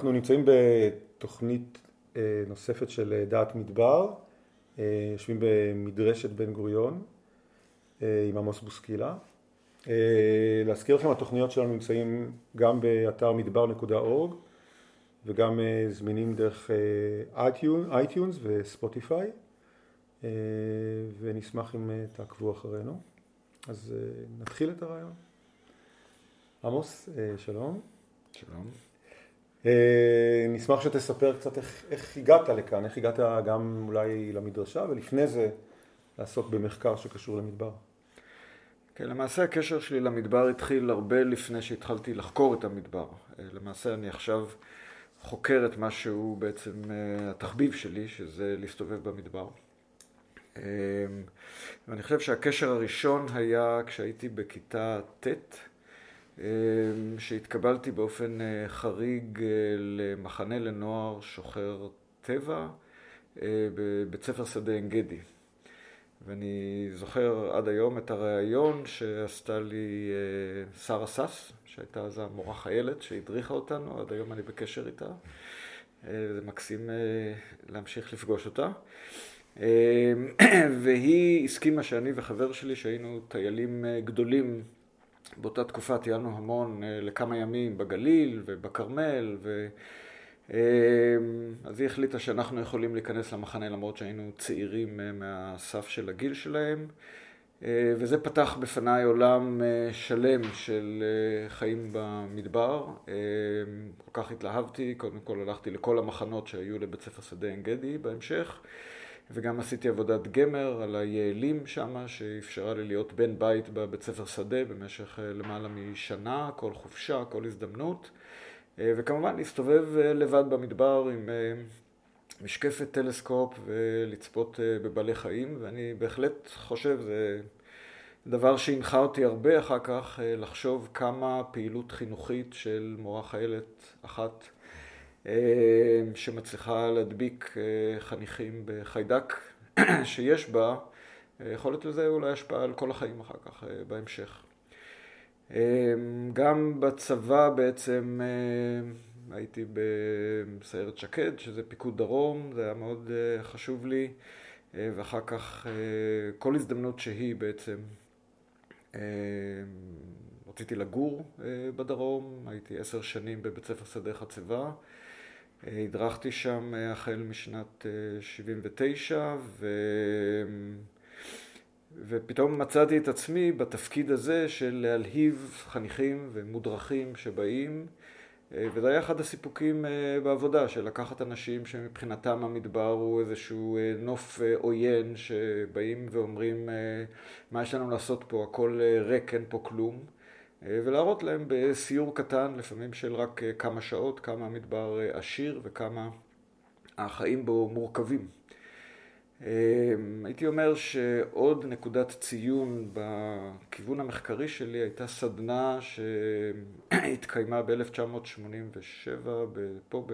אנחנו נמצאים בתוכנית אה, נוספת של אה, דעת מדבר, אה, יושבים במדרשת בן גוריון עם עמוס בוסקילה. להזכיר לכם, התוכניות שלנו נמצאים גם באתר מדבר.org וגם זמינים דרך iTunes ו Spotify ונשמח אם תעקבו אחרינו. אז נתחיל את הריאיון. עמוס, שלום. שלום. אה, נשמח שתספר קצת איך, איך הגעת לכאן, איך הגעת גם אולי למדרשה ולפני זה לעסוק במחקר שקשור למדבר. כן, למעשה הקשר שלי למדבר התחיל הרבה לפני שהתחלתי לחקור את המדבר. אה, למעשה אני עכשיו חוקר את מה שהוא בעצם אה, התחביב שלי, שזה להסתובב במדבר. ואני חושב שהקשר הראשון היה כשהייתי בכיתה ט', שהתקבלתי באופן אה, חריג אה, למחנה לנוער שוחר טבע אה, בבית ספר שדה עין גדי. ואני זוכר עד היום את הריאיון שעשתה לי שרה סס, שהייתה אז המורה חיילת שהדריכה אותנו, עד היום אני בקשר איתה. זה מקסים להמשיך לפגוש אותה. והיא הסכימה שאני וחבר שלי, שהיינו טיילים גדולים באותה תקופה טיילנו המון אה, לכמה ימים בגליל ובכרמל, ו... אה, אז היא החליטה שאנחנו יכולים להיכנס למחנה למרות שהיינו צעירים אה, מהסף של הגיל שלהם. וזה פתח בפניי עולם שלם של חיים במדבר. כל כך התלהבתי, קודם כל הלכתי לכל המחנות שהיו לבית ספר שדה עין גדי בהמשך. וגם עשיתי עבודת גמר על היעלים שם, שאפשרה לי להיות בן בית בבית ספר שדה במשך אה, למעלה משנה, כל חופשה, כל הזדמנות. אה, וכמובן להסתובב אה, לבד במדבר עם משקפת טלסקופ ולצפות בבעלי חיים, ואני בהחלט חושב, זה דבר שהנחה אותי הרבה אחר כך לחשוב כמה פעילות חינוכית של מורה חיילת אחת שמצליחה להדביק אה, חניכים בחיידק שיש בה, אה, יכול להיות לזה אולי השפעה על כל החיים אחר כך, בהמשך. גם בצבא בעצם הייתי בסיירת שקד, שזה פיקוד דרום, זה היה מאוד חשוב לי, ואחר כך כל הזדמנות שהיא בעצם רציתי לגור בדרום, הייתי עשר שנים בבית ספר שדה חצבה. הדרכתי שם אה, החל משנת 79 אה, ו... ופתאום מצאתי את עצמי בתפקיד הזה של להלהיב חניכים ומודרכים שבאים אה, וזה היה אחד הסיפוקים בעבודה, של לקחת אנשים שמבחינתם המדבר הוא איזשהו נוף עוין שבאים ואומרים מה יש לנו לעשות פה, הכל ריק, אין פה כלום ולהראות להם בסיור קטן, לפעמים של רק אה, כמה שעות, כמה המדבר אה, עשיר וכמה החיים בו מורכבים. הייתי אומר שעוד נקודת ציון בכיוון המחקרי שלי הייתה סדנה שהתקיימה ב-1987 פה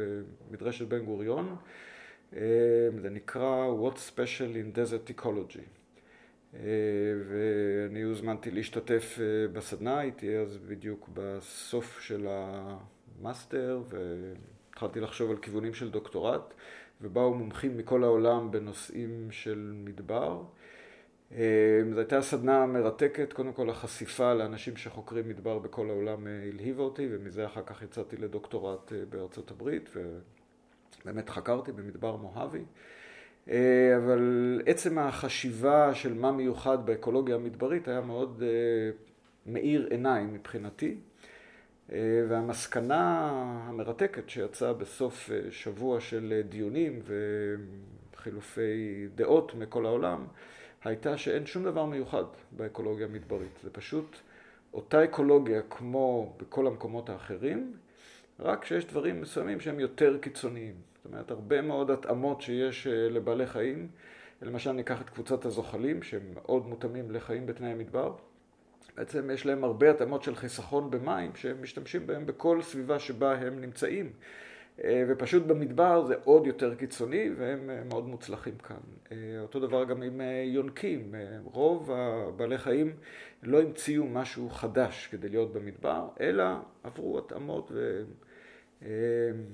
במדרשת בן גוריון. זה נקרא What Special in Desert Ecology. אה, ואני הוזמנתי להשתתף אה, בסדנה, הייתי אז בדיוק בסוף של המאסטר והתחלתי לחשוב על כיוונים של דוקטורט ובאו מומחים מכל העולם בנושאים של מדבר. אה, זו הייתה סדנה מרתקת, קודם כל החשיפה לאנשים שחוקרים מדבר בכל העולם הלהיבה אותי ומזה אחר כך יצאתי לדוקטורט בארצות הברית ובאמת חקרתי במדבר מוהבי. אה, אבל עצם החשיבה של מה מיוחד באקולוגיה המדברית היה מאוד אה, מאיר עיניים מבחינתי. אה, והמסקנה המרתקת שיצאה בסוף שבוע של דיונים וחילופי דעות מכל העולם, הייתה שאין שום דבר מיוחד באקולוגיה המדברית. זה פשוט אותה אקולוגיה כמו בכל המקומות האחרים, רק שיש דברים מסוימים שהם יותר קיצוניים. אומרת, הרבה מאוד התאמות שיש אה, לבעלי חיים. למשל, ניקח את קבוצת הזוחלים, שהם מאוד מותאמים לחיים בתנאי המדבר. בעצם יש להם הרבה התאמות של חיסכון במים, שהם משתמשים בהם בכל סביבה שבה הם נמצאים. אה, ופשוט במדבר זה עוד יותר קיצוני, והם אה, מאוד מוצלחים כאן. אותו דבר גם עם יונקים. רוב הבעלי חיים לא המציאו משהו חדש כדי להיות במדבר, אלא עברו התאמות.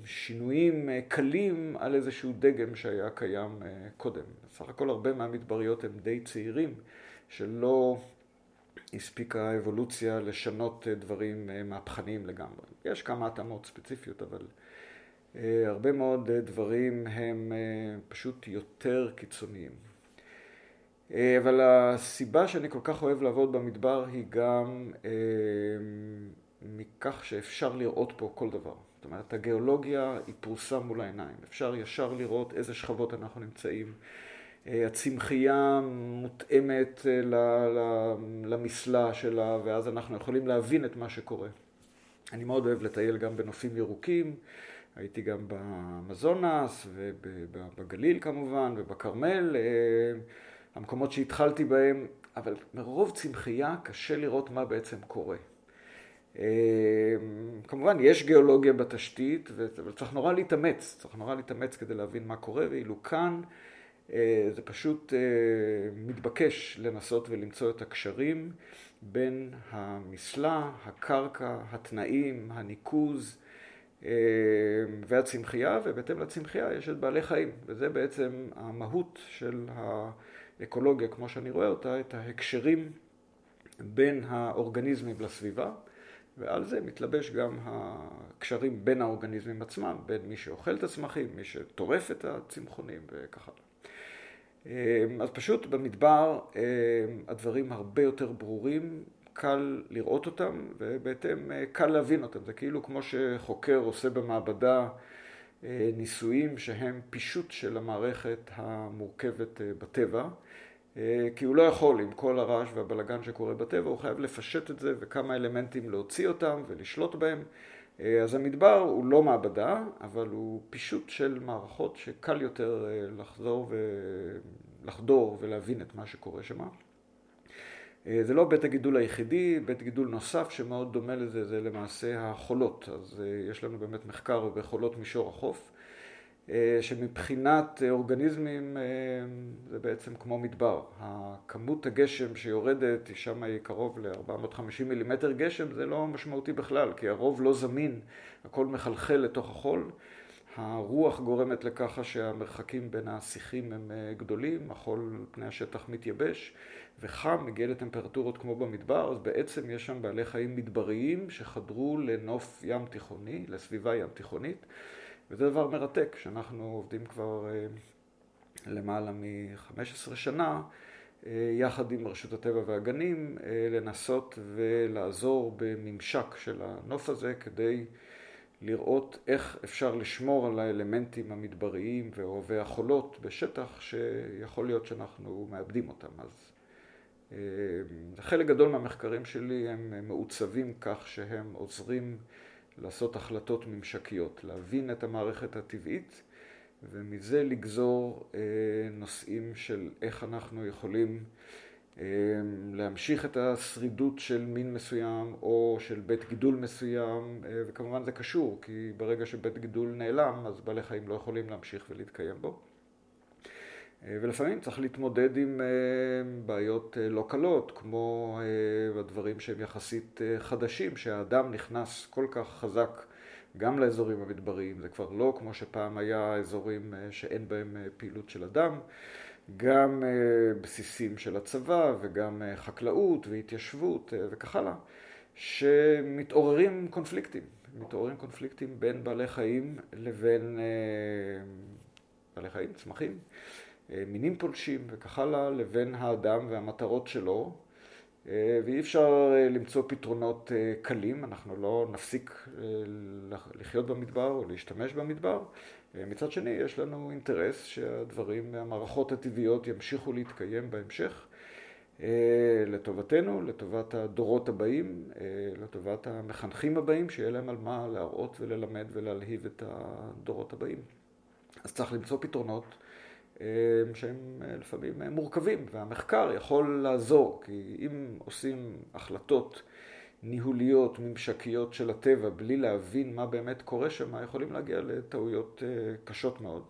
שינויים קלים על איזשהו דגם שהיה קיים קודם. סך הכל הרבה מהמדבריות הם די צעירים, שלא הספיקה האבולוציה לשנות דברים מהפכניים לגמרי. יש כמה התאמות ספציפיות, אבל הרבה מאוד דברים הם פשוט יותר קיצוניים. אבל הסיבה שאני כל כך אוהב לעבוד במדבר היא גם מכך שאפשר לראות פה כל דבר. זאת אומרת, הגיאולוגיה היא פרוסה מול העיניים. אפשר ישר לראות איזה שכבות אנחנו נמצאים. אה, הצמחייה מותאמת אה, למסלע שלה, ואז אנחנו יכולים להבין את מה שקורה. אני מאוד אוהב לטייל גם בנופים ירוקים. הייתי גם באמזונס ובגליל כמובן ובכרמל, אה, המקומות שהתחלתי בהם, אבל מרוב צמחייה קשה לראות מה בעצם קורה. אמ, כמובן, יש גיאולוגיה בתשתית, אבל צריך נורא להתאמץ, צריך נורא להתאמץ כדי להבין מה קורה, ואילו כאן אה, זה פשוט אה, מתבקש לנסות ולמצוא את הקשרים בין המסלע, הקרקע, התנאים, הניקוז אה, והצמחייה, ובהתאם לצמחייה יש את בעלי חיים, וזה בעצם המהות של האקולוגיה, כמו שאני רואה אותה, את ההקשרים בין האורגניזמים לסביבה. ועל זה מתלבש גם הקשרים בין האורגניזמים עצמם, בין מי שאוכל את הצמחים, מי שטורף את הצמחונים וכך הלאה. אז פשוט במדבר הדברים הרבה יותר ברורים, קל לראות אותם ובהתאם קל להבין אותם. זה כאילו כמו שחוקר עושה במעבדה ניסויים שהם פישוט של המערכת המורכבת בטבע. אה, כי הוא לא יכול עם כל הרעש והבלגן שקורה בטבע, הוא חייב לפשט את זה וכמה אלמנטים להוציא אותם ולשלוט בהם. אה, אז המדבר הוא לא מעבדה, אבל הוא פישוט של מערכות שקל יותר אה, לחזור ולחדור ולהבין את מה שקורה שם. זה לא בית הגידול היחידי, בית גידול נוסף שמאוד דומה לזה זה למעשה החולות. אז יש לנו באמת מחקר בחולות מישור החוף. אה, שמבחינת אורגניזמים אה, זה בעצם כמו מדבר. הכמות הגשם שיורדת, שם היא קרוב ל-450 מילימטר גשם, זה לא משמעותי בכלל, כי הרוב לא זמין, הכל מחלחל לתוך החול. הרוח גורמת לככה שהמרחקים בין השיחים הם אה, גדולים, החול על פני השטח מתייבש וחם, מגיע לטמפרטורות כמו במדבר, אז בעצם יש שם בעלי חיים מדבריים שחדרו לנוף ים תיכוני, לסביבה ים תיכונית. וזה דבר מרתק, שאנחנו עובדים כבר אה, למעלה מ-15 שנה, אה, יחד עם רשות הטבע והגנים, אה, לנסות ולעזור בממשק של הנוף הזה כדי לראות איך אפשר לשמור על האלמנטים המדבריים ואוהבי החולות בשטח שיכול להיות שאנחנו מאבדים אותם. אז חלק גדול מהמחקרים שלי הם מעוצבים כך שהם עוזרים לעשות החלטות ממשקיות, להבין את המערכת הטבעית ומזה לגזור אה, נושאים של איך אנחנו יכולים אה, להמשיך את השרידות של מין מסוים או של בית גידול מסוים אה, וכמובן זה קשור כי ברגע שבית גידול נעלם אז בעלי חיים לא יכולים להמשיך ולהתקיים בו. אה, ולפעמים צריך להתמודד עם אה, בעיות אה, לא קלות, כמו הדברים שהם יחסית חדשים, שהאדם נכנס כל כך חזק גם לאזורים המדבריים, זה כבר לא כמו שפעם היה אזורים שאין בהם פעילות של אדם, גם בסיסים של הצבא וגם חקלאות והתיישבות וכך הלאה, שמתעוררים קונפליקטים, מתעוררים קונפליקטים בין בעלי חיים לבין בעלי חיים, צמחים. אה, מינים פולשים וכך הלאה, לבין האדם והמטרות שלו, אה, ואי אפשר אה, למצוא פתרונות קלים, אנחנו לא נפסיק לחיות במדבר או להשתמש במדבר. מצד שני, יש לנו אינטרס שהדברים, המערכות הטבעיות ימשיכו להתקיים בהמשך. לטובתנו, לטובת הדורות הבאים, לטובת המחנכים הבאים, שיהיה להם על מה להראות וללמד ולהלהיב את הדורות הבאים. אז צריך למצוא פתרונות שהם אה, לפעמים אה, מורכבים, והמחקר יכול לעזור, כי אם עושים החלטות ניהוליות, ממשקיות של הטבע, בלי להבין מה באמת קורה שם, יכולים להגיע לטעויות קשות מאוד.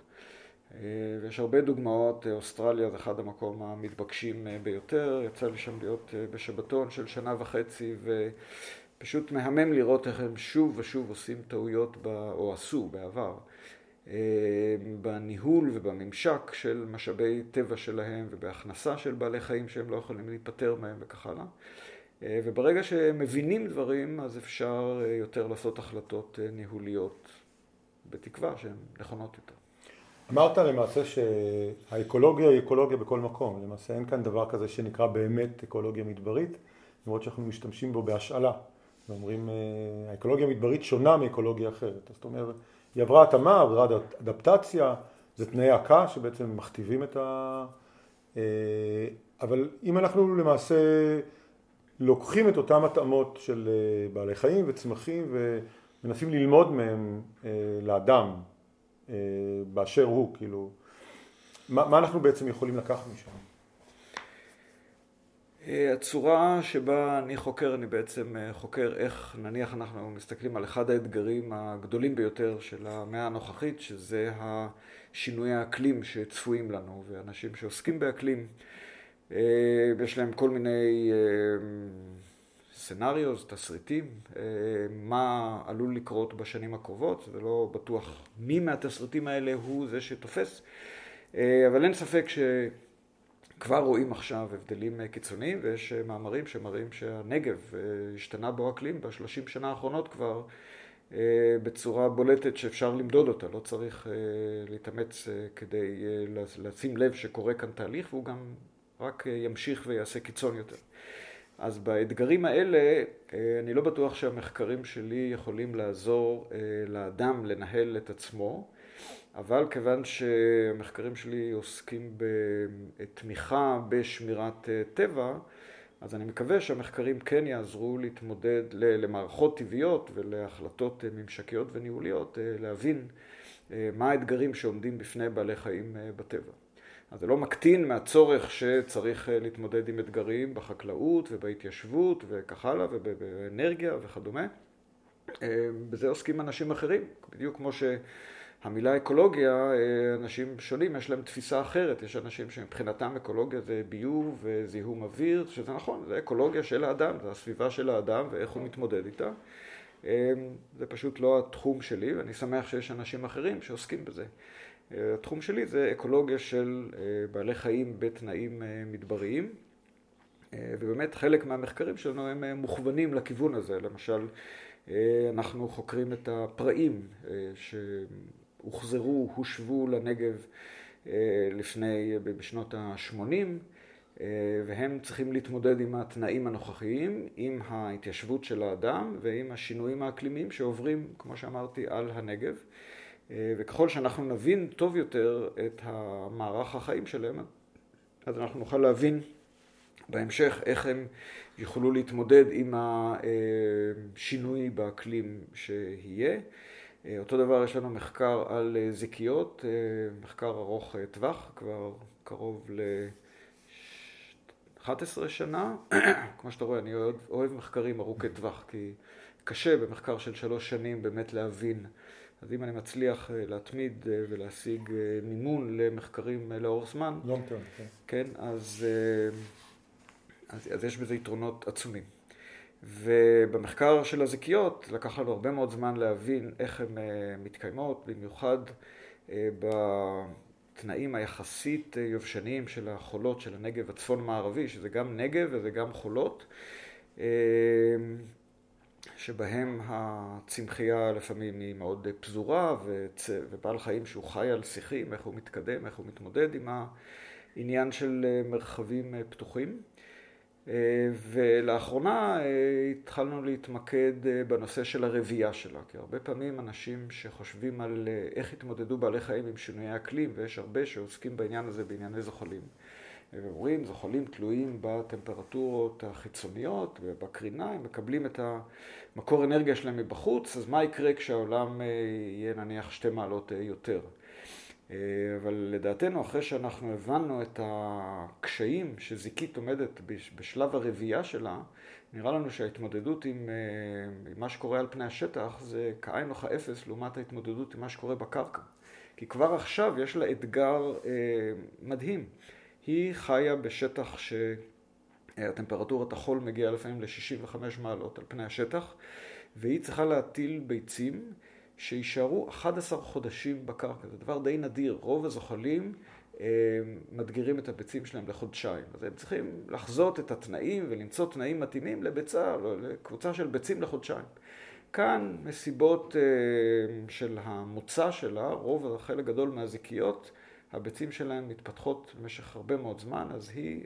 ויש הרבה דוגמאות, אוסטרליה זה אחד המקום המתבקשים ביותר, יצא לי שם להיות בשבתון של שנה וחצי, פשוט מהמם לראות איך הם שוב ושוב עושים טעויות, ב, או עשו בעבר, אה, בניהול ובממשק של משאבי טבע שלהם ובהכנסה של בעלי חיים שהם לא יכולים להיפטר מהם וכך הלאה. אה, וברגע שהם מבינים דברים, אז אפשר אה, יותר לעשות החלטות ניהוליות, בתקווה שהן נכונות יותר. אמרת למעשה שהאקולוגיה היא אקולוגיה בכל מקום, למעשה אין כאן דבר כזה שנקרא באמת אקולוגיה מדברית, למרות שאנחנו משתמשים בו בהשאלה, ואומרים האקולוגיה המדברית שונה מאקולוגיה אחרת, זאת אומרת היא עברה התאמה, עברה אדפטציה, זה תנאי הקה שבעצם מכתיבים את ה... אה, אבל אם אנחנו למעשה לוקחים את אותן התאמות של אה, בעלי חיים וצמחים ומנסים ללמוד מהם אה, לאדם באשר הוא, כאילו, מה, מה אנחנו בעצם יכולים לקחת משם? הצורה שבה אני חוקר, אני בעצם אה, חוקר איך נניח אנחנו מסתכלים על אחד האתגרים הגדולים ביותר של המאה הנוכחית, שזה השינויי האקלים שצפויים לנו, ואנשים שעוסקים באקלים, אה, יש להם כל מיני סנאריוז, אה, תסריטים, מה עלול לקרות בשנים הקרובות, זה לא בטוח מי מהתסריטים האלה הוא זה שתופס, אבל אין ספק ש... כבר רואים עכשיו הבדלים אה, קיצוניים, ויש אה, מאמרים שמראים שהנגב אה, השתנה בו אקלים בשלושים שנה האחרונות כבר בצורה בולטת שאפשר למדוד אותה, לא צריך להתאמץ כדי לשים לב שקורה כאן תהליך, והוא גם רק ימשיך ויעשה קיצון יותר. אז באתגרים האלה, אני לא בטוח שהמחקרים שלי יכולים לעזור לאדם לנהל את עצמו. אבל כיוון שהמחקרים שלי עוסקים בתמיכה בשמירת אה, טבע, אז אני מקווה שהמחקרים כן יעזרו להתמודד למערכות טבעיות ולהחלטות אה, ממשקיות וניהוליות, אה, להבין מה האתגרים שעומדים בפני בעלי חיים בטבע. אז זה לא מקטין מהצורך שצריך להתמודד עם אתגרים בחקלאות ובהתיישבות וכך הלאה ובאנרגיה וכדומה. בזה עוסקים אנשים אחרים, בדיוק כמו ש... המילה אקולוגיה, אה, אנשים שונים, יש להם תפיסה אחרת. יש אנשים שמבחינתם אקולוגיה זה ביוב וזיהום אוויר, שזה נכון, זה אקולוגיה של האדם, זה הסביבה של האדם ואיך הוא מתמודד איתה. אה, זה פשוט לא התחום שלי, ואני שמח שיש אנשים אחרים שעוסקים בזה. אה, התחום שלי זה אקולוגיה של בעלי חיים בתנאים מדבריים, ובאמת חלק מהמחקרים שלנו הם מוכוונים לכיוון הזה. למשל, אנחנו חוקרים את הפראים, הוחזרו, הושבו לנגב אה, לפני, בשנות ה-80, אה, והם צריכים להתמודד עם התנאים הנוכחיים, עם ההתיישבות של האדם ועם השינויים האקלימיים שעוברים, כמו שאמרתי, על הנגב. אה, וככל שאנחנו נבין טוב יותר את המערך החיים שלהם, אז אנחנו נוכל להבין בהמשך איך הם יוכלו להתמודד עם השינוי באקלים שיהיה. אה, אותו דבר יש לנו מחקר על אה, זיקיות, אה, מחקר ארוך טווח, כבר קרוב ל-11 שנה. כמו שאתה רואה, אני אוהב, אוהב מחקרים ארוכי טווח, כי קשה במחקר של שלוש שנים באמת להבין. אז אם אני מצליח להתמיד ולהשיג מימון למחקרים לאורך זמן, כן. כן, אז, אז, אז יש בזה יתרונות עצומים. ובמחקר של הזיקיות לקח לנו הרבה מאוד זמן להבין איך הן אה, מתקיימות, במיוחד אה, בתנאים היחסית אה, יובשניים של החולות של הנגב הצפון-מערבי, שזה גם נגב וזה גם חולות, שבהם הצמחייה לפעמים היא מאוד פזורה, ובעל חיים שהוא חי על שיחים, איך הוא מתקדם, איך הוא מתמודד עם העניין של מרחבים פתוחים. אה, ולאחרונה אה, התחלנו להתמקד אה, בנושא של הרבייה שלה, כי הרבה פעמים אנשים שחושבים על איך התמודדו בעלי חיים עם שינויי אקלים, ויש הרבה שעוסקים בעניין הזה בענייני זוחלים. ואומרים, זוחלים תלויים בטמפרטורות החיצוניות ובקרינה, הם מקבלים את המקור אנרגיה שלהם מבחוץ, אז מה יקרה כשהעולם יהיה נניח שתי מעלות יותר? אה, אבל לדעתנו, אחרי שאנחנו הבנו את הקשיים שזיקית עומדת בשלב הרבייה שלה, נראה לנו שההתמודדות עם, אה, עם מה שקורה על פני השטח זה כאין וכאפס לעומת ההתמודדות עם מה שקורה בקרקע. כי כבר עכשיו יש לה אתגר אה, מדהים. היא חיה בשטח הטמפרטורת החול מגיעה לפעמים ל-65 מעלות על פני השטח, והיא צריכה להטיל ביצים שיישארו 11 חודשים בקרקע. זה דבר די נדיר. רוב הזוחלים אה, מדגירים את הביצים שלהם לחודשיים. אז הם צריכים לחזות את התנאים ולמצוא תנאים מתאימים לביצה, לא, לקבוצה של ביצים לחודשיים. כאן, מסיבות אה, של המוצא שלה, רוב החלק גדול מהזיקיות, הביצים שלהם מתפתחות במשך הרבה מאוד זמן, אז היא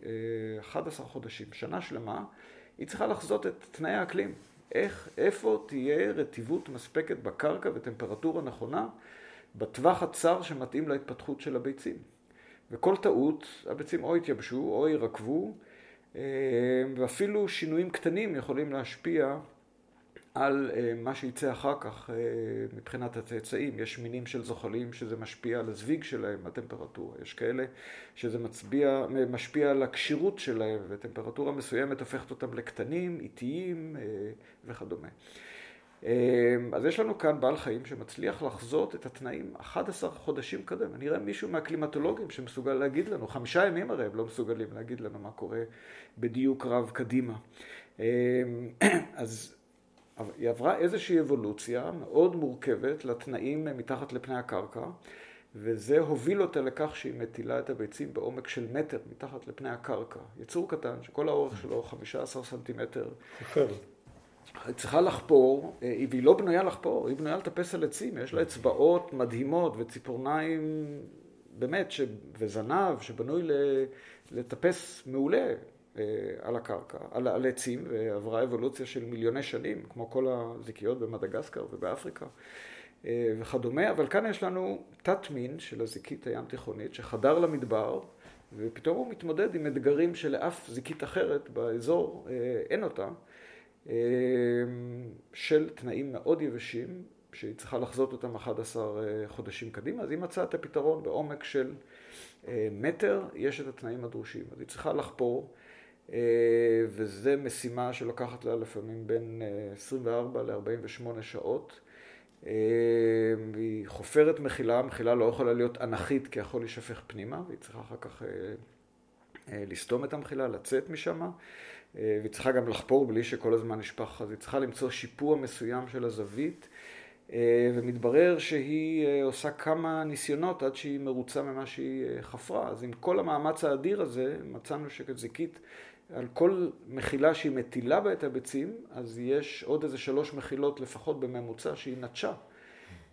11 אה, חודשים, שנה שלמה, היא צריכה לחזות את תנאי האקלים. איך, איפה תהיה רטיבות מספקת בקרקע וטמפרטורה נכונה בטווח הצר שמתאים להתפתחות של הביצים. וכל טעות, הביצים או יתייבשו או יירקבו, אה, ואפילו שינויים קטנים יכולים להשפיע על אה, מה שיצא אחר כך אה, מבחינת הצאצאים. יש מינים של זוחלים שזה משפיע על הזוויג שלהם, הטמפרטורה. יש כאלה שזה מצביע, משפיע על הכשירות שלהם, וטמפרטורה מסוימת הופכת אותם לקטנים, איטיים וכדומה. אז יש לנו כאן בעל חיים שמצליח לחזות את התנאים 11 חודשים קודם. אני אראה מישהו מהקלימטולוגים שמסוגל להגיד לנו, חמישה ימים הרי הם לא מסוגלים להגיד לנו מה קורה בדיוק רב קדימה. אז היא עברה איזושהי אבולוציה מאוד מורכבת לתנאים מתחת לפני הקרקע, וזה הוביל אותה לכך שהיא מטילה את הביצים בעומק של מטר מתחת לפני הקרקע. יצור קטן שכל האורך שלו 15 סנטימטר. חופר. היא צריכה לחפור, אה, והיא לא בנויה לחפור, היא בנויה לטפס על עצים, יש לה אצבעות מדהימות וציפורניים באמת, ש... וזנב שבנוי לטפס מעולה. אה, על הקרקע, על, על עצים, ועברה אבולוציה של מיליוני שנים, כמו כל הזיקיות במדגסקר ובאפריקה אה, וכדומה, אבל כאן יש לנו תת מין של הזיקית הים תיכונית שחדר למדבר, ופתאום הוא מתמודד עם אתגרים שלאף זיקית אחרת באזור אה, אין אותה, של תנאים מאוד יבשים, שהיא צריכה לחזות אותם 11 חודשים קדימה, אז היא מצאה את הפתרון בעומק של מטר, יש את התנאים הדרושים. אז היא צריכה לחפור וזו משימה שלוקחת לה לפעמים בין 24 אה, ל-48 שעות. אה, היא חופרת מחילה, מחילה לא יכולה להיות אנכית כי יכול להישפך פנימה, והיא צריכה אחר כך לסתום את המחילה, לצאת משם, והיא צריכה גם לחפור בלי שכל הזמן נשפך, אז היא צריכה למצוא שיפוע מסוים של הזווית, ומתברר שהיא עושה כמה ניסיונות עד שהיא מרוצה ממה שהיא חפרה. אז עם כל המאמץ האדיר הזה, מצאנו שזיקית על כל מחילה שהיא מטילה בה את הביצים, אז יש עוד איזה שלוש מחילות לפחות בממוצע שהיא נטשה.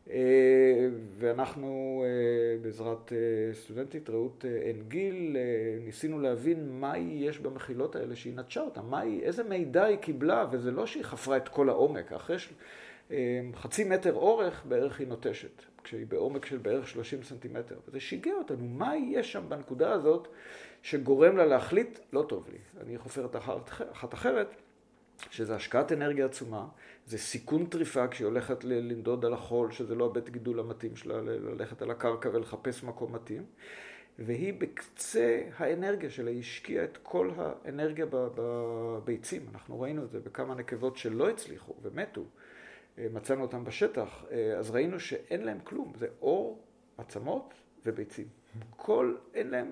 אה, ואנחנו אה, בעזרת אה, סטודנטית רעות עין גיל ניסינו להבין מה יש במחילות האלה שהיא נטשה אותן, איזה מידע היא קיבלה, וזה לא שהיא חפרה את כל העומק, אחרי חצי מטר אורך בערך היא נוטשת, כשהיא בעומק של בערך 30 סנטימטר. וזה שיגע אותנו, מה יש שם בנקודה הזאת שגורם לה להחליט, לא טוב לי, אני חופרת אחת אחרת, שזה השקעת אנרגיה עצומה, זה סיכון טריפה כשהיא הולכת לנדוד על החול, שזה לא הבית גידול המתאים שלה, ללכת על הקרקע ולחפש מקום מתאים. והיא בקצה האנרגיה שלה, היא השקיעה את כל האנרגיה בביצים. אנחנו ראינו את זה בכמה נקבות שלא הצליחו ומתו. אה, מצאנו אותם בשטח, אה, אז ראינו שאין להם כלום, זה אור, עצמות וביצים. כל, אין להם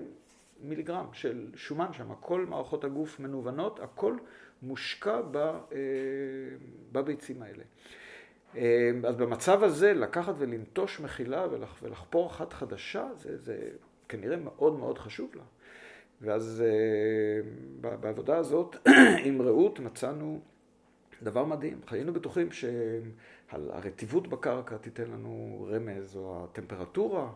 מיליגרם של שומן שם, כל מערכות הגוף מנוונות, הכל מושקע אה, בביצים האלה. אה, אז במצב הזה, לקחת ולנטוש מחילה ולח, ולחפור אחת חדשה, זה, זה כנראה מאוד מאוד חשוב לה. ואז אה, בעבודה הזאת עם רעות מצאנו דבר מדהים. היינו בטוחים שהרטיבות בקרקע תיתן לנו רמז, או הטמפרטורה,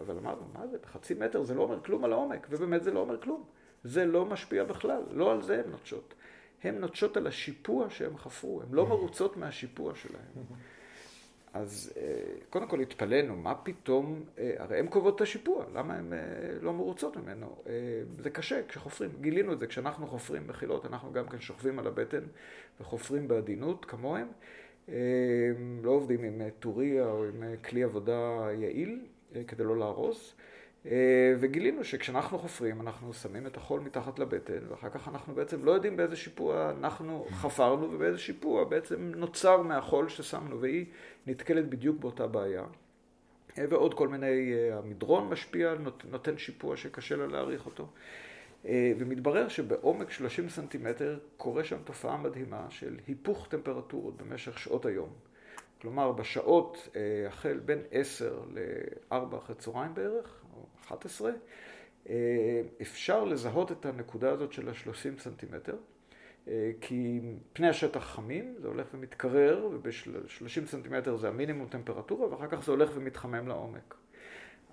אבל אמרנו, מה זה, בחצי מטר זה לא אומר כלום על העומק, ובאמת זה לא אומר כלום. זה לא משפיע בכלל, לא על זה הן נוטשות. הן נוטשות על השיפוע שהן חפרו, הן לא מרוצות מהשיפוע שלהן. אז אה, קודם כל התפלאנו, מה פתאום, אה, הרי הן קובעות את השיפוע, למה הן אה, לא מרוצות ממנו? זה קשה כשחופרים, גילינו את זה, כשאנחנו חופרים בחילות, אנחנו גם כן שוכבים על הבטן וחופרים בעדינות כמוהם. לא עובדים עם טוריה או עם כלי עבודה יעיל כדי לא להרוס. אה, וגילינו שכשאנחנו חופרים, אנחנו שמים את החול מתחת לבטן, ואחר כך אנחנו בעצם לא יודעים באיזה שיפוע אנחנו חפרנו ובאיזה שיפוע בעצם נוצר מהחול ששמנו, והיא נתקלת בדיוק באותה בעיה. אה, ועוד כל מיני, אה, המדרון משפיע, נותן שיפוע שקשה לה להעריך אותו. ומתברר שבעומק 30 סנטימטר קורה שם תופעה מדהימה של היפוך טמפרטורות במשך שעות היום. כלומר, בשעות החל בין 10 ל-4 אחרי צהריים בערך, 11, אפשר לזהות את הנקודה הזאת של ה-30 סנטימטר. אה, כי פני השטח חמים, זה הולך ומתקרר, וב-30 סנטימטר זה המינימום טמפרטורה, ואחר כך זה הולך ומתחמם לעומק.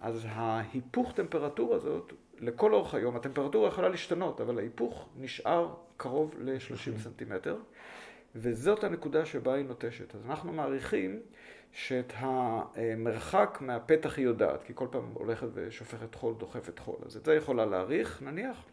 אז ההיפוך טמפרטורה הזאת, לכל אורך היום, הטמפרטורה יכולה להשתנות, אבל ההיפוך נשאר קרוב ל-30 אוקיי. סנטימטר, וזאת הנקודה שבה היא נוטשת. אז אנחנו מעריכים שאת המרחק מהפתח היא יודעת, כי כל פעם הולכת ושופכת חול, דוחפת חול. אז את זה יכולה להעריך, נניח.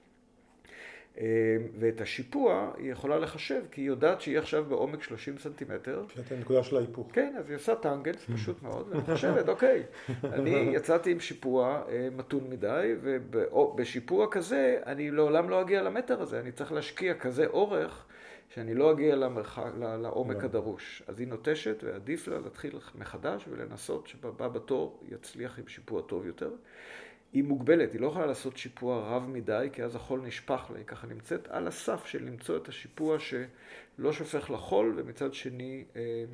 ואת השיפוע היא יכולה לחשב, כי היא יודעת שהיא עכשיו בעומק 30 סנטימטר. זאת הנקודה של ההיפוך. כן, אז היא עושה טנגנס, פשוט מאוד, ואני חושבת, אוקיי, אני יצאתי עם שיפוע אה, מתון מדי, ובשיפוע כזה אני לעולם לא אגיע למטר הזה, אני צריך להשקיע כזה אורך. שאני לא אגיע למרחק, לעומק לא. הדרוש. אז היא נוטשת, ועדיף לה להתחיל מחדש ולנסות שבבא בתור יצליח עם שיפוע טוב יותר. היא מוגבלת, היא לא יכולה לעשות שיפוע רב מדי, כי אז החול נשפך לה, היא ככה נמצאת על הסף של למצוא את השיפוע שלא שופך לחול, ומצד שני אה,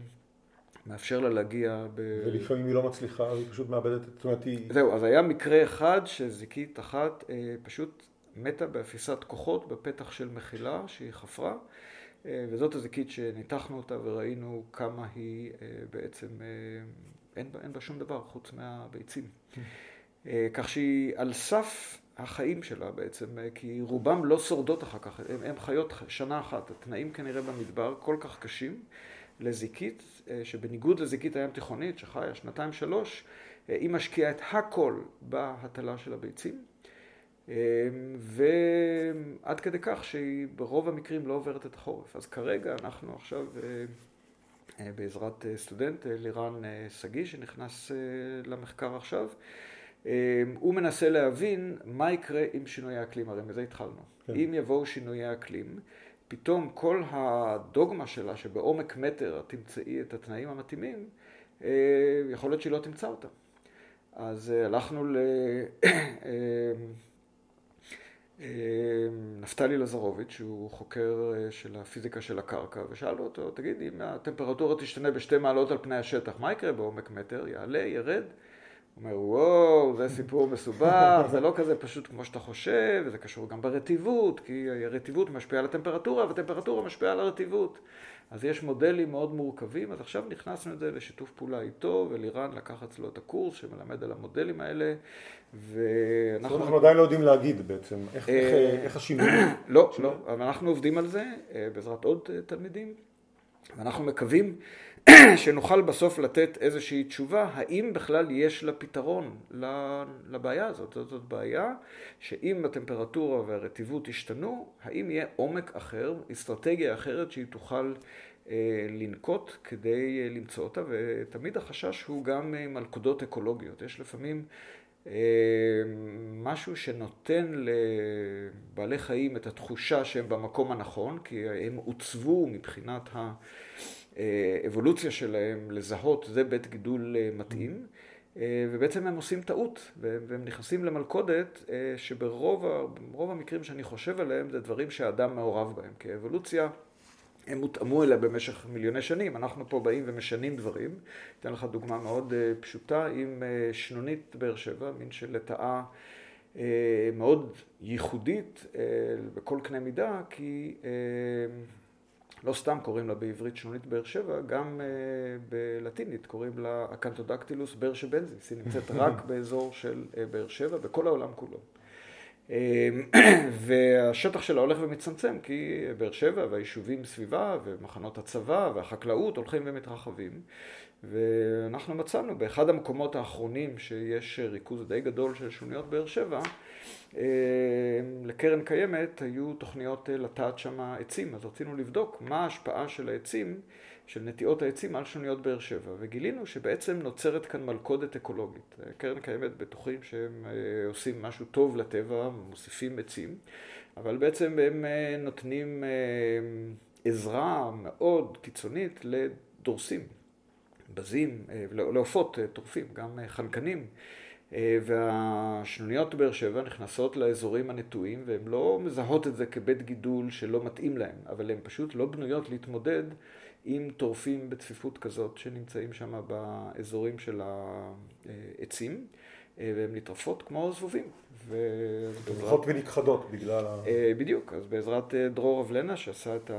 מאפשר לה להגיע ב... ולפעמים היא לא מצליחה, היא פשוט מאבדת, אומרת היא... זהו, אז היה מקרה אחד שזיקית אחת אה, פשוט מתה באפיסת כוחות בפתח של מחילה שהיא חפרה. אה, וזאת הזיקית שניתחנו אותה וראינו כמה היא בעצם, אין בה, אין בה שום דבר חוץ מהביצים. אה, כך שהיא על סף החיים שלה בעצם, אה, כי רובם לא שורדות אחר כך, הן חיות שנה אחת. התנאים כנראה במדבר כל כך קשים לזיקית, אה, שבניגוד לזיקית הים תיכונית, שחיה שנתיים שלוש, היא משקיעה את הכל בהטלה של הביצים. ועד כדי כך שהיא ברוב המקרים לא עוברת את החורף. אז כרגע אנחנו עכשיו בעזרת סטודנט, לירן שגיא, שנכנס למחקר עכשיו, אמ, הוא מנסה להבין מה יקרה עם שינויי האקלים, הרי מזה התחלנו. כן. אם יבואו שינויי האקלים, פתאום כל הדוגמה שלה שבעומק מטר את תמצאי את התנאים המתאימים, אה, יכול להיות שהיא לא תמצא אותם. אז אה, הלכנו לנפתלי אמ, לזרוביץ', שהוא חוקר אה, של הפיזיקה של הקרקע, ושאלנו אותו, תגיד, אם הטמפרטורה תשתנה בשתי מעלות על פני השטח, מה יקרה בעומק מטר? יעלה, ירד? הוא אומר, וואו, זה סיפור מסובך, זה לא כזה פשוט כמו שאתה חושב, וזה קשור גם ברטיבות, כי הרטיבות משפיעה על הטמפרטורה, והטמפרטורה משפיעה על הרטיבות. אז יש מודלים מאוד מורכבים, אז עכשיו נכנסנו את זה לשיתוף פעולה איתו, ולירן לקח אצלו את הקורס שמלמד על המודלים האלה, ואנחנו... אנחנו עדיין לא יודעים להגיד בעצם, איך, איך, אה, איך השינוי... לא, לא, אבל אנחנו עובדים על זה אה, בעזרת עוד אה, תלמידים, ואנחנו מקווים שנוכל בסוף לתת איזושהי תשובה, האם בכלל יש לה פתרון לבעיה הזאת. זאת, זאת בעיה שאם הטמפרטורה והרטיבות ישתנו, האם יהיה עומק אחר, אסטרטגיה אחרת שהיא תוכל אה, לנקוט כדי אה, למצוא אותה, ותמיד החשש הוא גם אה, מלכודות אקולוגיות. יש לפעמים אה, משהו שנותן לבעלי חיים את התחושה שהם במקום הנכון, כי הם עוצבו מבחינת ה... האבולוציה שלהם לזהות זה בית גידול אה, מתאים, אה, ובעצם הם עושים טעות, והם נכנסים למלכודת אה, שברוב המקרים שאני חושב עליהם זה דברים שהאדם מעורב בהם, כי האבולוציה הם הותאמו אליה במשך מיליוני שנים, אנחנו פה באים ומשנים דברים. אתן לך דוגמה מאוד פשוטה עם שנונית באר שבע, מין של לטאה מאוד ייחודית בכל קנה מידה, כי לא סתם קוראים לה בעברית שנונית באר שבע, גם uh, בלטינית קוראים לה אקנטודקטילוס באר שבנזיס, היא נמצאת רק באזור של uh, באר שבע, בכל העולם כולו. Uh, והשטח שלה הולך ומצמצם, כי באר שבע והיישובים סביבה, ומחנות הצבא והחקלאות הולכים ומתרחבים. ואנחנו מצאנו באחד המקומות האחרונים שיש ריכוז די גדול של שוניות באר שבע, אה, לקרן קיימת היו תוכניות אה, לטעת שם עצים, אז רצינו לבדוק מה ההשפעה של העצים, של נטיעות העצים על שוניות באר שבע, וגילינו שבעצם נוצרת כאן מלכודת אקולוגית. קרן קיימת בטוחים שהם אה, עושים משהו טוב לטבע, מוסיפים עצים, אבל בעצם הם נותנים עזרה מאוד קיצונית לדורסים, בזים, לעופות טורפים, גם חנקנים. והשנוניות באר שבע נכנסות לאזורים הנטועים והן לא מזהות את זה כבית גידול שלא מתאים להן, אבל הן פשוט לא בנויות להתמודד עם טורפים בצפיפות כזאת שנמצאים שם באזורים של העצים, והן נטרפות כמו זבובים. הולכות ונכחדות בגלל ה... בדיוק, אז בעזרת דרור אבלנה שעשה את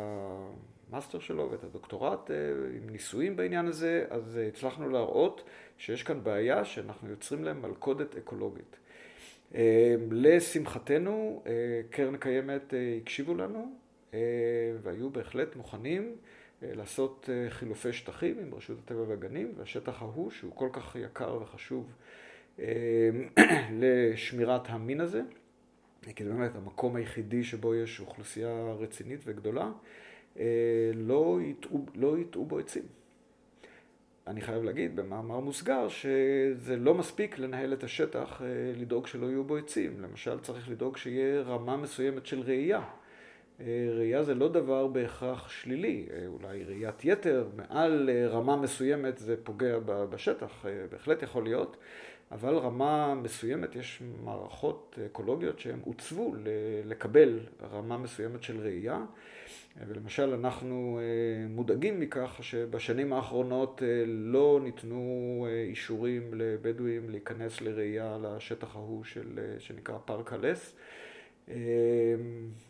המאסטר שלו ואת הדוקטורט עם ניסויים בעניין הזה, אז הצלחנו להראות שיש כאן בעיה שאנחנו יוצרים להם מלכודת אקולוגית. לשמחתנו, קרן קיימת הקשיבו לנו והיו בהחלט מוכנים לעשות חילופי שטחים עם רשות הטבע והגנים, והשטח ההוא, שהוא כל כך יקר וחשוב לשמירת המין הזה, כי זה באמת המקום היחידי שבו יש אוכלוסייה רצינית וגדולה, לא יטעו, לא בו עצים. אני חייב להגיד במאמר מוסגר שזה לא מספיק לנהל את השטח, לדאוג שלא יהיו בו עצים. למשל צריך לדאוג שיהיה רמה מסוימת של ראייה. ראייה זה לא דבר בהכרח שלילי, אולי ראיית יתר מעל רמה מסוימת זה פוגע בשטח, בהחלט יכול להיות, אבל רמה מסוימת, יש מערכות אקולוגיות שהן עוצבו לקבל רמה מסוימת של ראייה, ולמשל אנחנו מודאגים מכך שבשנים האחרונות לא ניתנו אישורים לבדואים להיכנס לראייה לשטח ההוא של, שנקרא פארק הלס,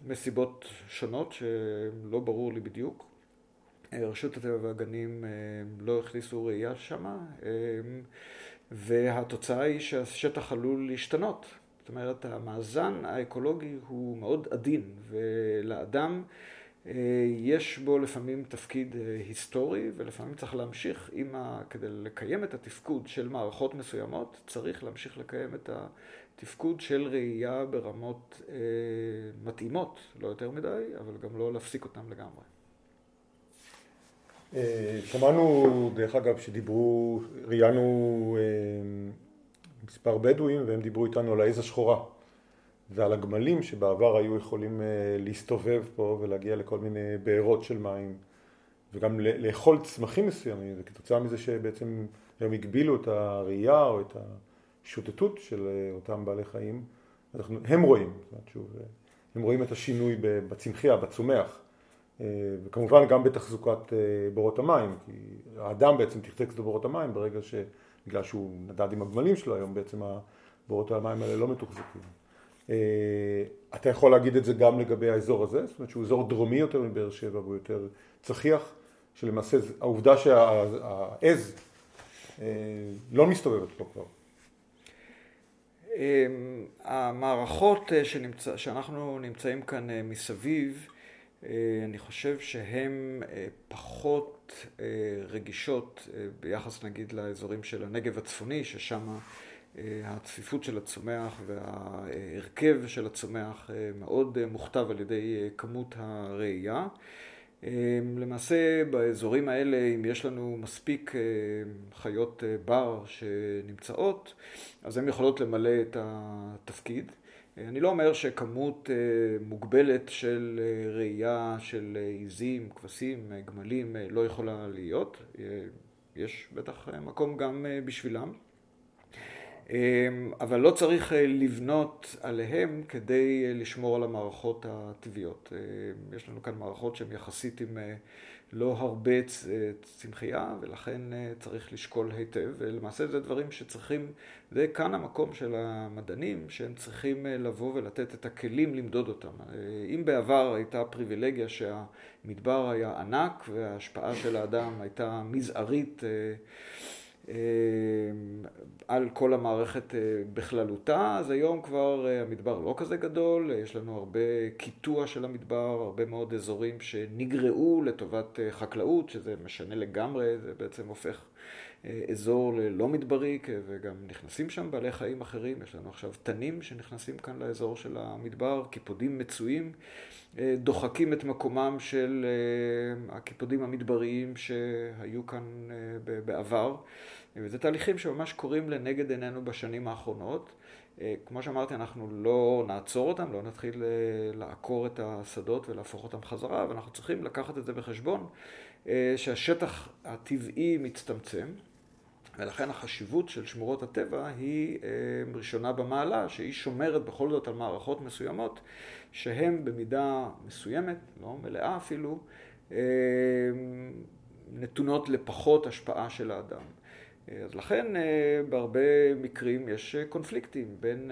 מסיבות שונות שלא ברור לי בדיוק. רשות הטבע והגנים לא הכניסו ראייה שמה, והתוצאה היא שהשטח עלול להשתנות. זאת אומרת, המאזן האקולוגי הוא מאוד עדין, ולאדם יש בו לפעמים תפקיד היסטורי, ולפעמים צריך להמשיך עם ה... כדי לקיים את התפקוד של מערכות מסוימות, צריך להמשיך לקיים את התפקוד של ראייה ברמות מתאימות, לא יותר מדי, אבל גם לא להפסיק אותם לגמרי. שמענו, דרך אגב, שדיברו, ראיינו מספר בדואים והם דיברו איתנו על העז השחורה ועל הגמלים שבעבר היו יכולים להסתובב פה ולהגיע לכל מיני בארות של מים וגם לאכול צמחים מסוימים וכתוצאה מזה שבעצם הם הגבילו את הראייה או את השוטטות של אותם בעלי חיים, אנחנו, הם רואים, זאת אומרת שוב, הם רואים את השינוי בצמחייה, בצומח וכמובן גם בתחזוקת בורות המים, כי האדם בעצם תחזק את בורות המים ברגע ש... בגלל שהוא נדד עם הגמלים שלו, היום בעצם בורות המים האלה לא מתוחזקים. אתה יכול להגיד את זה גם לגבי האזור הזה, זאת אומרת שהוא אזור דרומי יותר מבאר שבע והוא יותר צחיח, שלמעשה העובדה שהעז לא מסתובבת פה כבר. המערכות שנמצא, שאנחנו נמצאים כאן מסביב, אני חושב שהן פחות רגישות ביחס נגיד לאזורים של הנגב הצפוני, ששם הצפיפות של הצומח וההרכב של הצומח מאוד מוכתב על ידי כמות הראייה. למעשה באזורים האלה, אם יש לנו מספיק חיות בר שנמצאות, אז הן יכולות למלא את התפקיד. אני לא אומר שכמות מוגבלת של ראייה של עיזים, כבשים, גמלים לא יכולה להיות, יש בטח מקום גם בשבילם, אבל לא צריך לבנות עליהם כדי לשמור על המערכות הטבעיות. יש לנו כאן מערכות שהן יחסית עם לא הרבה צמחייה ולכן צריך לשקול היטב ולמעשה זה דברים שצריכים, זה כאן המקום של המדענים שהם צריכים לבוא ולתת את הכלים למדוד אותם. אם בעבר הייתה פריבילגיה שהמדבר היה ענק וההשפעה של האדם הייתה מזערית על כל המערכת בכללותה, אז היום כבר המדבר לא כזה גדול, יש לנו הרבה קיטוע של המדבר, הרבה מאוד אזורים שנגרעו לטובת חקלאות, שזה משנה לגמרי, זה בעצם הופך אזור לא מדברי, וגם נכנסים שם בעלי חיים אחרים, יש לנו עכשיו תנים שנכנסים כאן לאזור של המדבר, קיפודים מצויים, דוחקים את מקומם של הקיפודים המדבריים שהיו כאן בעבר. וזה תהליכים שממש קורים לנגד עינינו בשנים האחרונות. כמו שאמרתי, אנחנו לא נעצור אותם, לא נתחיל לעקור את השדות ולהפוך אותם חזרה, אבל אנחנו צריכים לקחת את זה בחשבון, שהשטח הטבעי מצטמצם, ולכן החשיבות של שמורות הטבע היא ראשונה במעלה, שהיא שומרת בכל זאת על מערכות מסוימות, שהן במידה מסוימת, לא מלאה אפילו, נתונות לפחות השפעה של האדם. אז לכן בהרבה מקרים יש קונפליקטים בין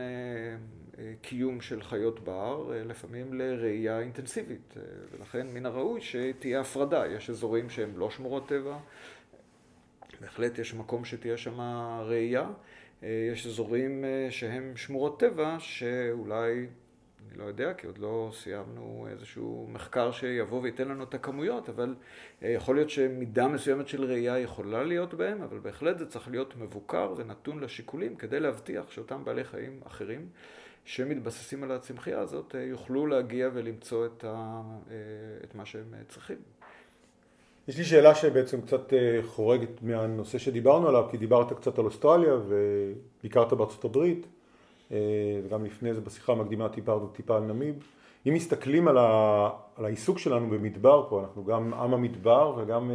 קיום של חיות בר, לפעמים לראייה אינטנסיבית, ולכן מן הראוי שתהיה הפרדה. יש אזורים שהם לא שמורות טבע, בהחלט יש מקום שתהיה שם ראייה. יש אזורים שהם שמורות טבע, שאולי אני לא יודע, כי עוד לא סיימנו איזשהו מחקר שיבוא וייתן לנו את הכמויות, אבל אה, יכול להיות שמידה מסוימת של ראייה יכולה להיות בהם, אבל בהחלט זה צריך להיות מבוקר ונתון לשיקולים כדי להבטיח שאותם בעלי חיים אחרים שמתבססים על הצמחייה הזאת אה, יוכלו להגיע ולמצוא את, ה, אה, את מה שהם צריכים. יש לי שאלה שבעצם קצת חורגת מהנושא שדיברנו עליו, כי דיברת קצת על אוסטרליה וביקרת בארצות הברית. אה, וגם לפני זה בשיחה המקדימה טיפרנו טיפה על נמיב. אם מסתכלים על, ה, על העיסוק שלנו במדבר פה, אנחנו גם עם המדבר וגם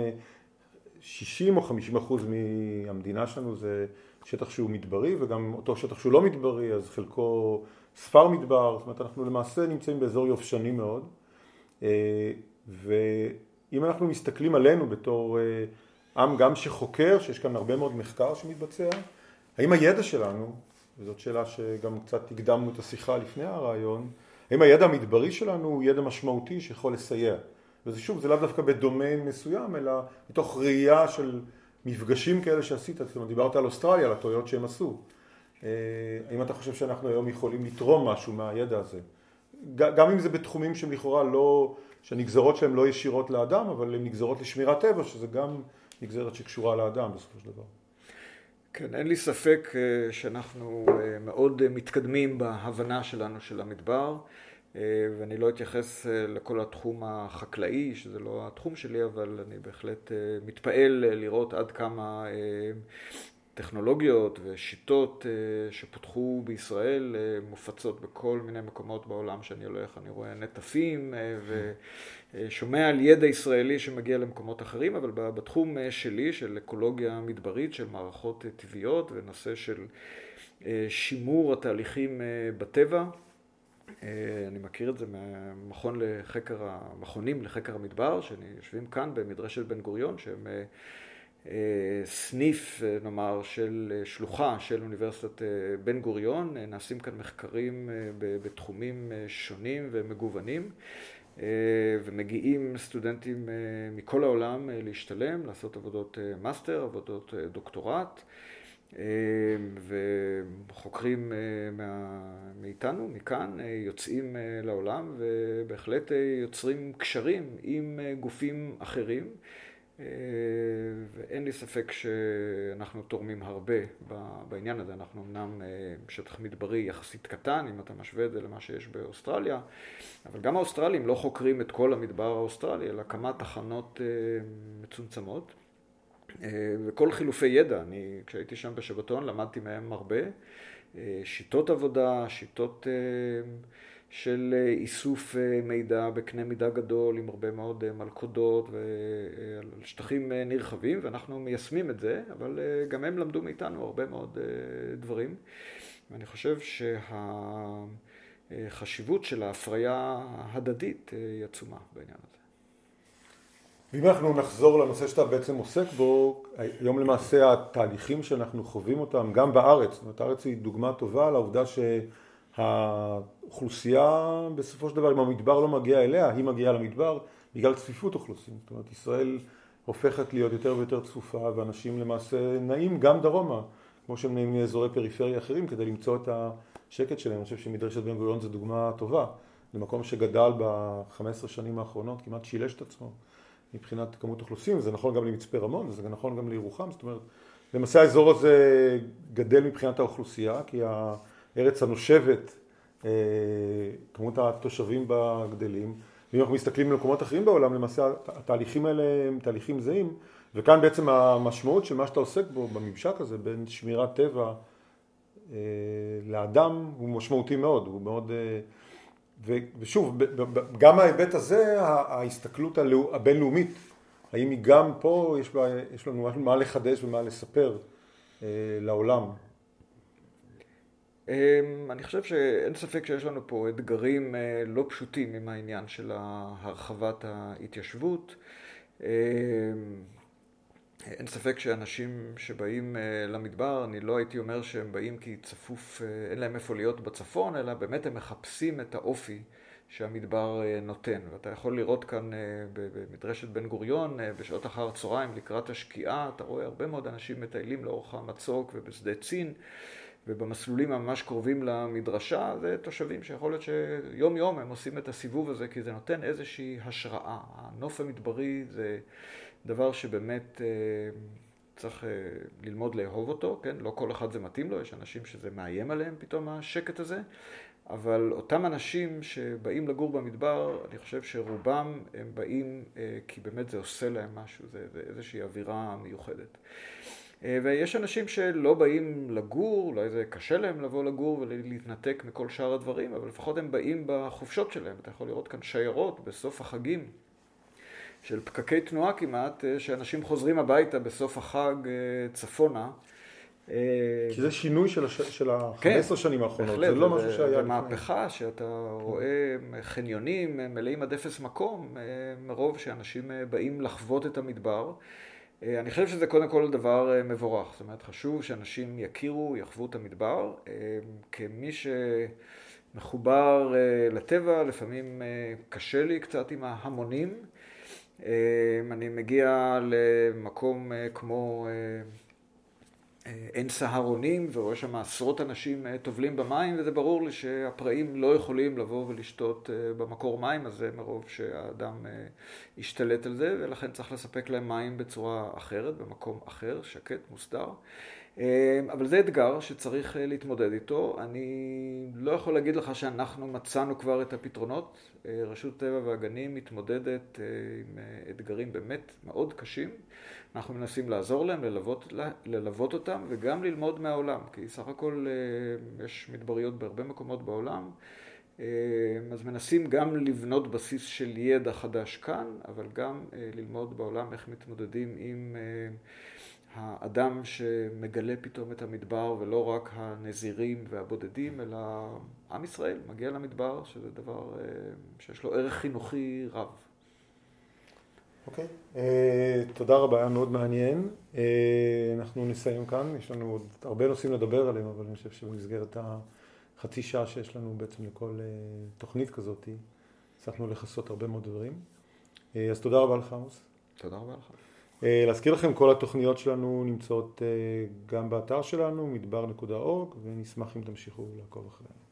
60 אה, או 50 אחוז מהמדינה שלנו זה שטח שהוא מדברי וגם אותו שטח שהוא לא מדברי אז חלקו ספר מדבר, זאת אומרת אנחנו למעשה נמצאים באזור יובשני מאוד אה, ואם אנחנו מסתכלים עלינו בתור עם גם שחוקר, שיש כאן הרבה מאוד מחקר שמתבצע, האם הידע שלנו וזאת שאלה שגם קצת הקדמנו את השיחה לפני הרעיון, האם הידע המדברי שלנו הוא ידע משמעותי שיכול לסייע? וזה שוב, זה לאו דווקא בדומיין מסוים, אלא מתוך ראייה של מפגשים כאלה שעשית, זאת אומרת, דיברת על אוסטרליה, על הטעויות שהם עשו. אה, האם אתה חושב שאנחנו היום יכולים לתרום משהו מהידע הזה? גם אם זה בתחומים שהם לכאורה לא, שהנגזרות שלהם לא ישירות לאדם, אבל הן נגזרות לשמירת טבע, שזה גם נגזרת שקשורה לאדם בסופו של דבר. כן, אין לי ספק אה, שאנחנו אה, מאוד אה, מתקדמים בהבנה שלנו של המדבר, ואני לא אתייחס לכל התחום החקלאי, שזה לא התחום שלי, אבל אני בהחלט מתפעל לראות עד כמה טכנולוגיות ושיטות שפותחו בישראל מופצות בכל מיני מקומות בעולם שאני הולך, אני רואה נטפים ו... שומע על ידע ישראלי שמגיע למקומות אחרים, אבל בתחום אה, שלי, של אקולוגיה מדברית, של מערכות אה, טבעיות ונושא של אה, שימור התהליכים בטבע, אני מכיר את זה מהמכון לחקר, המכונים לחקר המדבר, שיושבים כאן במדרשת בן גוריון, שהם סניף, נאמר, של שלוחה של אוניברסיטת בן גוריון. נעשים כאן מחקרים בתחומים שונים ומגוונים. אה, ומגיעים סטודנטים אה, מכל העולם אה, להשתלם, לעשות עבודות מאסטר, עבודות דוקטורט, וחוקרים מאיתנו, מכאן, יוצאים לעולם ובהחלט יוצרים קשרים עם גופים אחרים. אה, ואין לי ספק שאנחנו תורמים הרבה בעניין הזה. אנחנו אמנם אה, שטח מדברי יחסית קטן, אם אתה משווה את זה למה שיש באוסטרליה, אבל גם האוסטרלים לא חוקרים את כל המדבר האוסטרלי, אלא כמה תחנות אה, מצומצמות. וכל חילופי ידע, אני כשהייתי שם בשבתון למדתי מהם הרבה. שיטות עבודה, שיטות... של אה, איסוף אה, מידע בקנה מידה גדול עם הרבה מאוד אה, מלכודות ועל שטחים נרחבים ואנחנו מיישמים את זה, אבל גם הם למדו מאיתנו הרבה מאוד דברים ואני חושב שהחשיבות של ההפריה ההדדית היא עצומה בעניין הזה. ואם אנחנו נחזור לנושא שאתה בעצם עוסק בו, היום למעשה התהליכים שאנחנו חווים אותם גם בארץ, זאת אומרת הארץ היא דוגמה טובה לעובדה שה... האוכלוסייה בסופו של דבר, אם המדבר לא מגיע אליה, היא מגיעה למדבר בגלל צפיפות אוכלוסין. זאת אומרת, ישראל הופכת להיות יותר ויותר צפופה, ואנשים למעשה נעים גם דרומה, כמו שהם נעים מאזורי פריפריה אחרים, כדי למצוא את השקט שלהם. אני חושב שמדרשת בן גוריון זו דוגמה טובה, למקום שגדל ב-15 שנים האחרונות, כמעט שילש את עצמו מבחינת כמות אוכלוסין, וזה נכון גם למצפה רמון, וזה נכון גם לירוחם, זאת אומרת, למעשה האזור הזה גדל מבחינת האוכלוסייה, כי הארץ הנושבת אה, כמות התושבים בה גדלים, ואם אנחנו מסתכלים במקומות אחרים בעולם, למעשה התהליכים האלה הם תהליכים זהים, וכאן בעצם המשמעות של מה שאתה עוסק בו, בממשק הזה, בין שמירת טבע אה, לאדם, הוא משמעותי מאוד, הוא מאוד... אה, ושוב, גם ההיבט הזה, ההסתכלות הבינלאומית, האם היא גם פה, יש לנו מה לחדש ומה לספר לעולם? אמ, אני חושב שאין ספק שיש לנו פה אתגרים לא פשוטים עם העניין של הרחבת ההתיישבות. אמ, אין ספק שאנשים שבאים למדבר, אני לא הייתי אומר שהם באים כי צפוף, אין להם איפה להיות בצפון, אלא באמת הם מחפשים את האופי שהמדבר אה, נותן. ואתה יכול לראות כאן אה, במדרשת בן גוריון, אה, בשעות אחר הצהריים לקראת השקיעה, אתה רואה הרבה מאוד אנשים מטיילים לאורך המצוק ובשדה צין, ובמסלולים הממש קרובים למדרשה, זה תושבים שיכול להיות שיום יום הם עושים את הסיבוב הזה, כי זה נותן איזושהי השראה. הנוף המדברי זה דבר שבאמת צריך ללמוד לאהוב אותו, כן? לא כל אחד זה מתאים לו, יש אנשים שזה מאיים עליהם פתאום השקט הזה. אבל אותם אנשים שבאים לגור במדבר, אני חושב שרובם הם באים אה, כי באמת זה עושה להם משהו, זה, זה איזושהי אווירה מיוחדת. אה, ויש אנשים שלא באים לגור, אולי זה קשה להם לבוא לגור ולהתנתק מכל שאר הדברים, אבל לפחות הם באים בחופשות שלהם. אתה יכול לראות כאן שיירות בסוף החגים של פקקי תנועה כמעט, אה, שאנשים חוזרים הביתה בסוף החג צפונה. אה, כי זה שינוי של, הש... של ה-15 כן, שנים האחרונות, בהחלט, זה לא משהו שהיה... זה מהפכה שאתה רואה חניונים מלאים עד אפס מקום, מרוב שאנשים באים לחוות את המדבר. אני חושב שזה קודם כל דבר מבורך, זאת אומרת חשוב שאנשים יכירו, יחוו את המדבר. כמי שמחובר לטבע, לפעמים קשה לי קצת עם ההמונים. אני מגיע למקום כמו... אין סהרונים ורואה שם עשרות אנשים אה, טובלים במים וזה ברור לי שהפראים לא יכולים לבוא ולשתות אה, במקור מים הזה מרוב שהאדם אה, על זה ולכן צריך לספק להם מים בצורה אחרת, במקום אחר, שקט, מוסדר. אבל זה אתגר שצריך להתמודד איתו. אני לא יכול להגיד לך שאנחנו מצאנו כבר את הפתרונות. רשות טבע והגנים מתמודדת עם אתגרים באמת מאוד קשים. אנחנו מנסים לעזור להם, ללוות, ללוות אותם וגם ללמוד מהעולם, כי סך הכל אה, יש מדבריות בהרבה מקומות בעולם, אה, אז מנסים גם לבנות בסיס של ידע חדש כאן, אבל גם אה, ללמוד בעולם איך מתמודדים עם האדם שמגלה פתאום את המדבר, ולא רק הנזירים והבודדים, אלא עם ישראל מגיע למדבר, שזה דבר שיש לו ערך חינוכי רב. אוקיי, okay. uh, תודה רבה, היה מאוד מעניין. Uh, אנחנו נסיים כאן, יש לנו עוד הרבה נושאים לדבר עליהם, אבל אני חושב שבמסגרת החצי שעה שיש לנו בעצם לכל uh, תוכנית כזאת, הצלחנו לכסות הרבה מאוד דברים. Uh, אז תודה רבה לך, עמוס. תודה רבה לך. Uh, להזכיר לכם, כל התוכניות שלנו נמצאות uh, גם באתר שלנו, מדבר.org, ונשמח אם תמשיכו לעקוב אחרינו.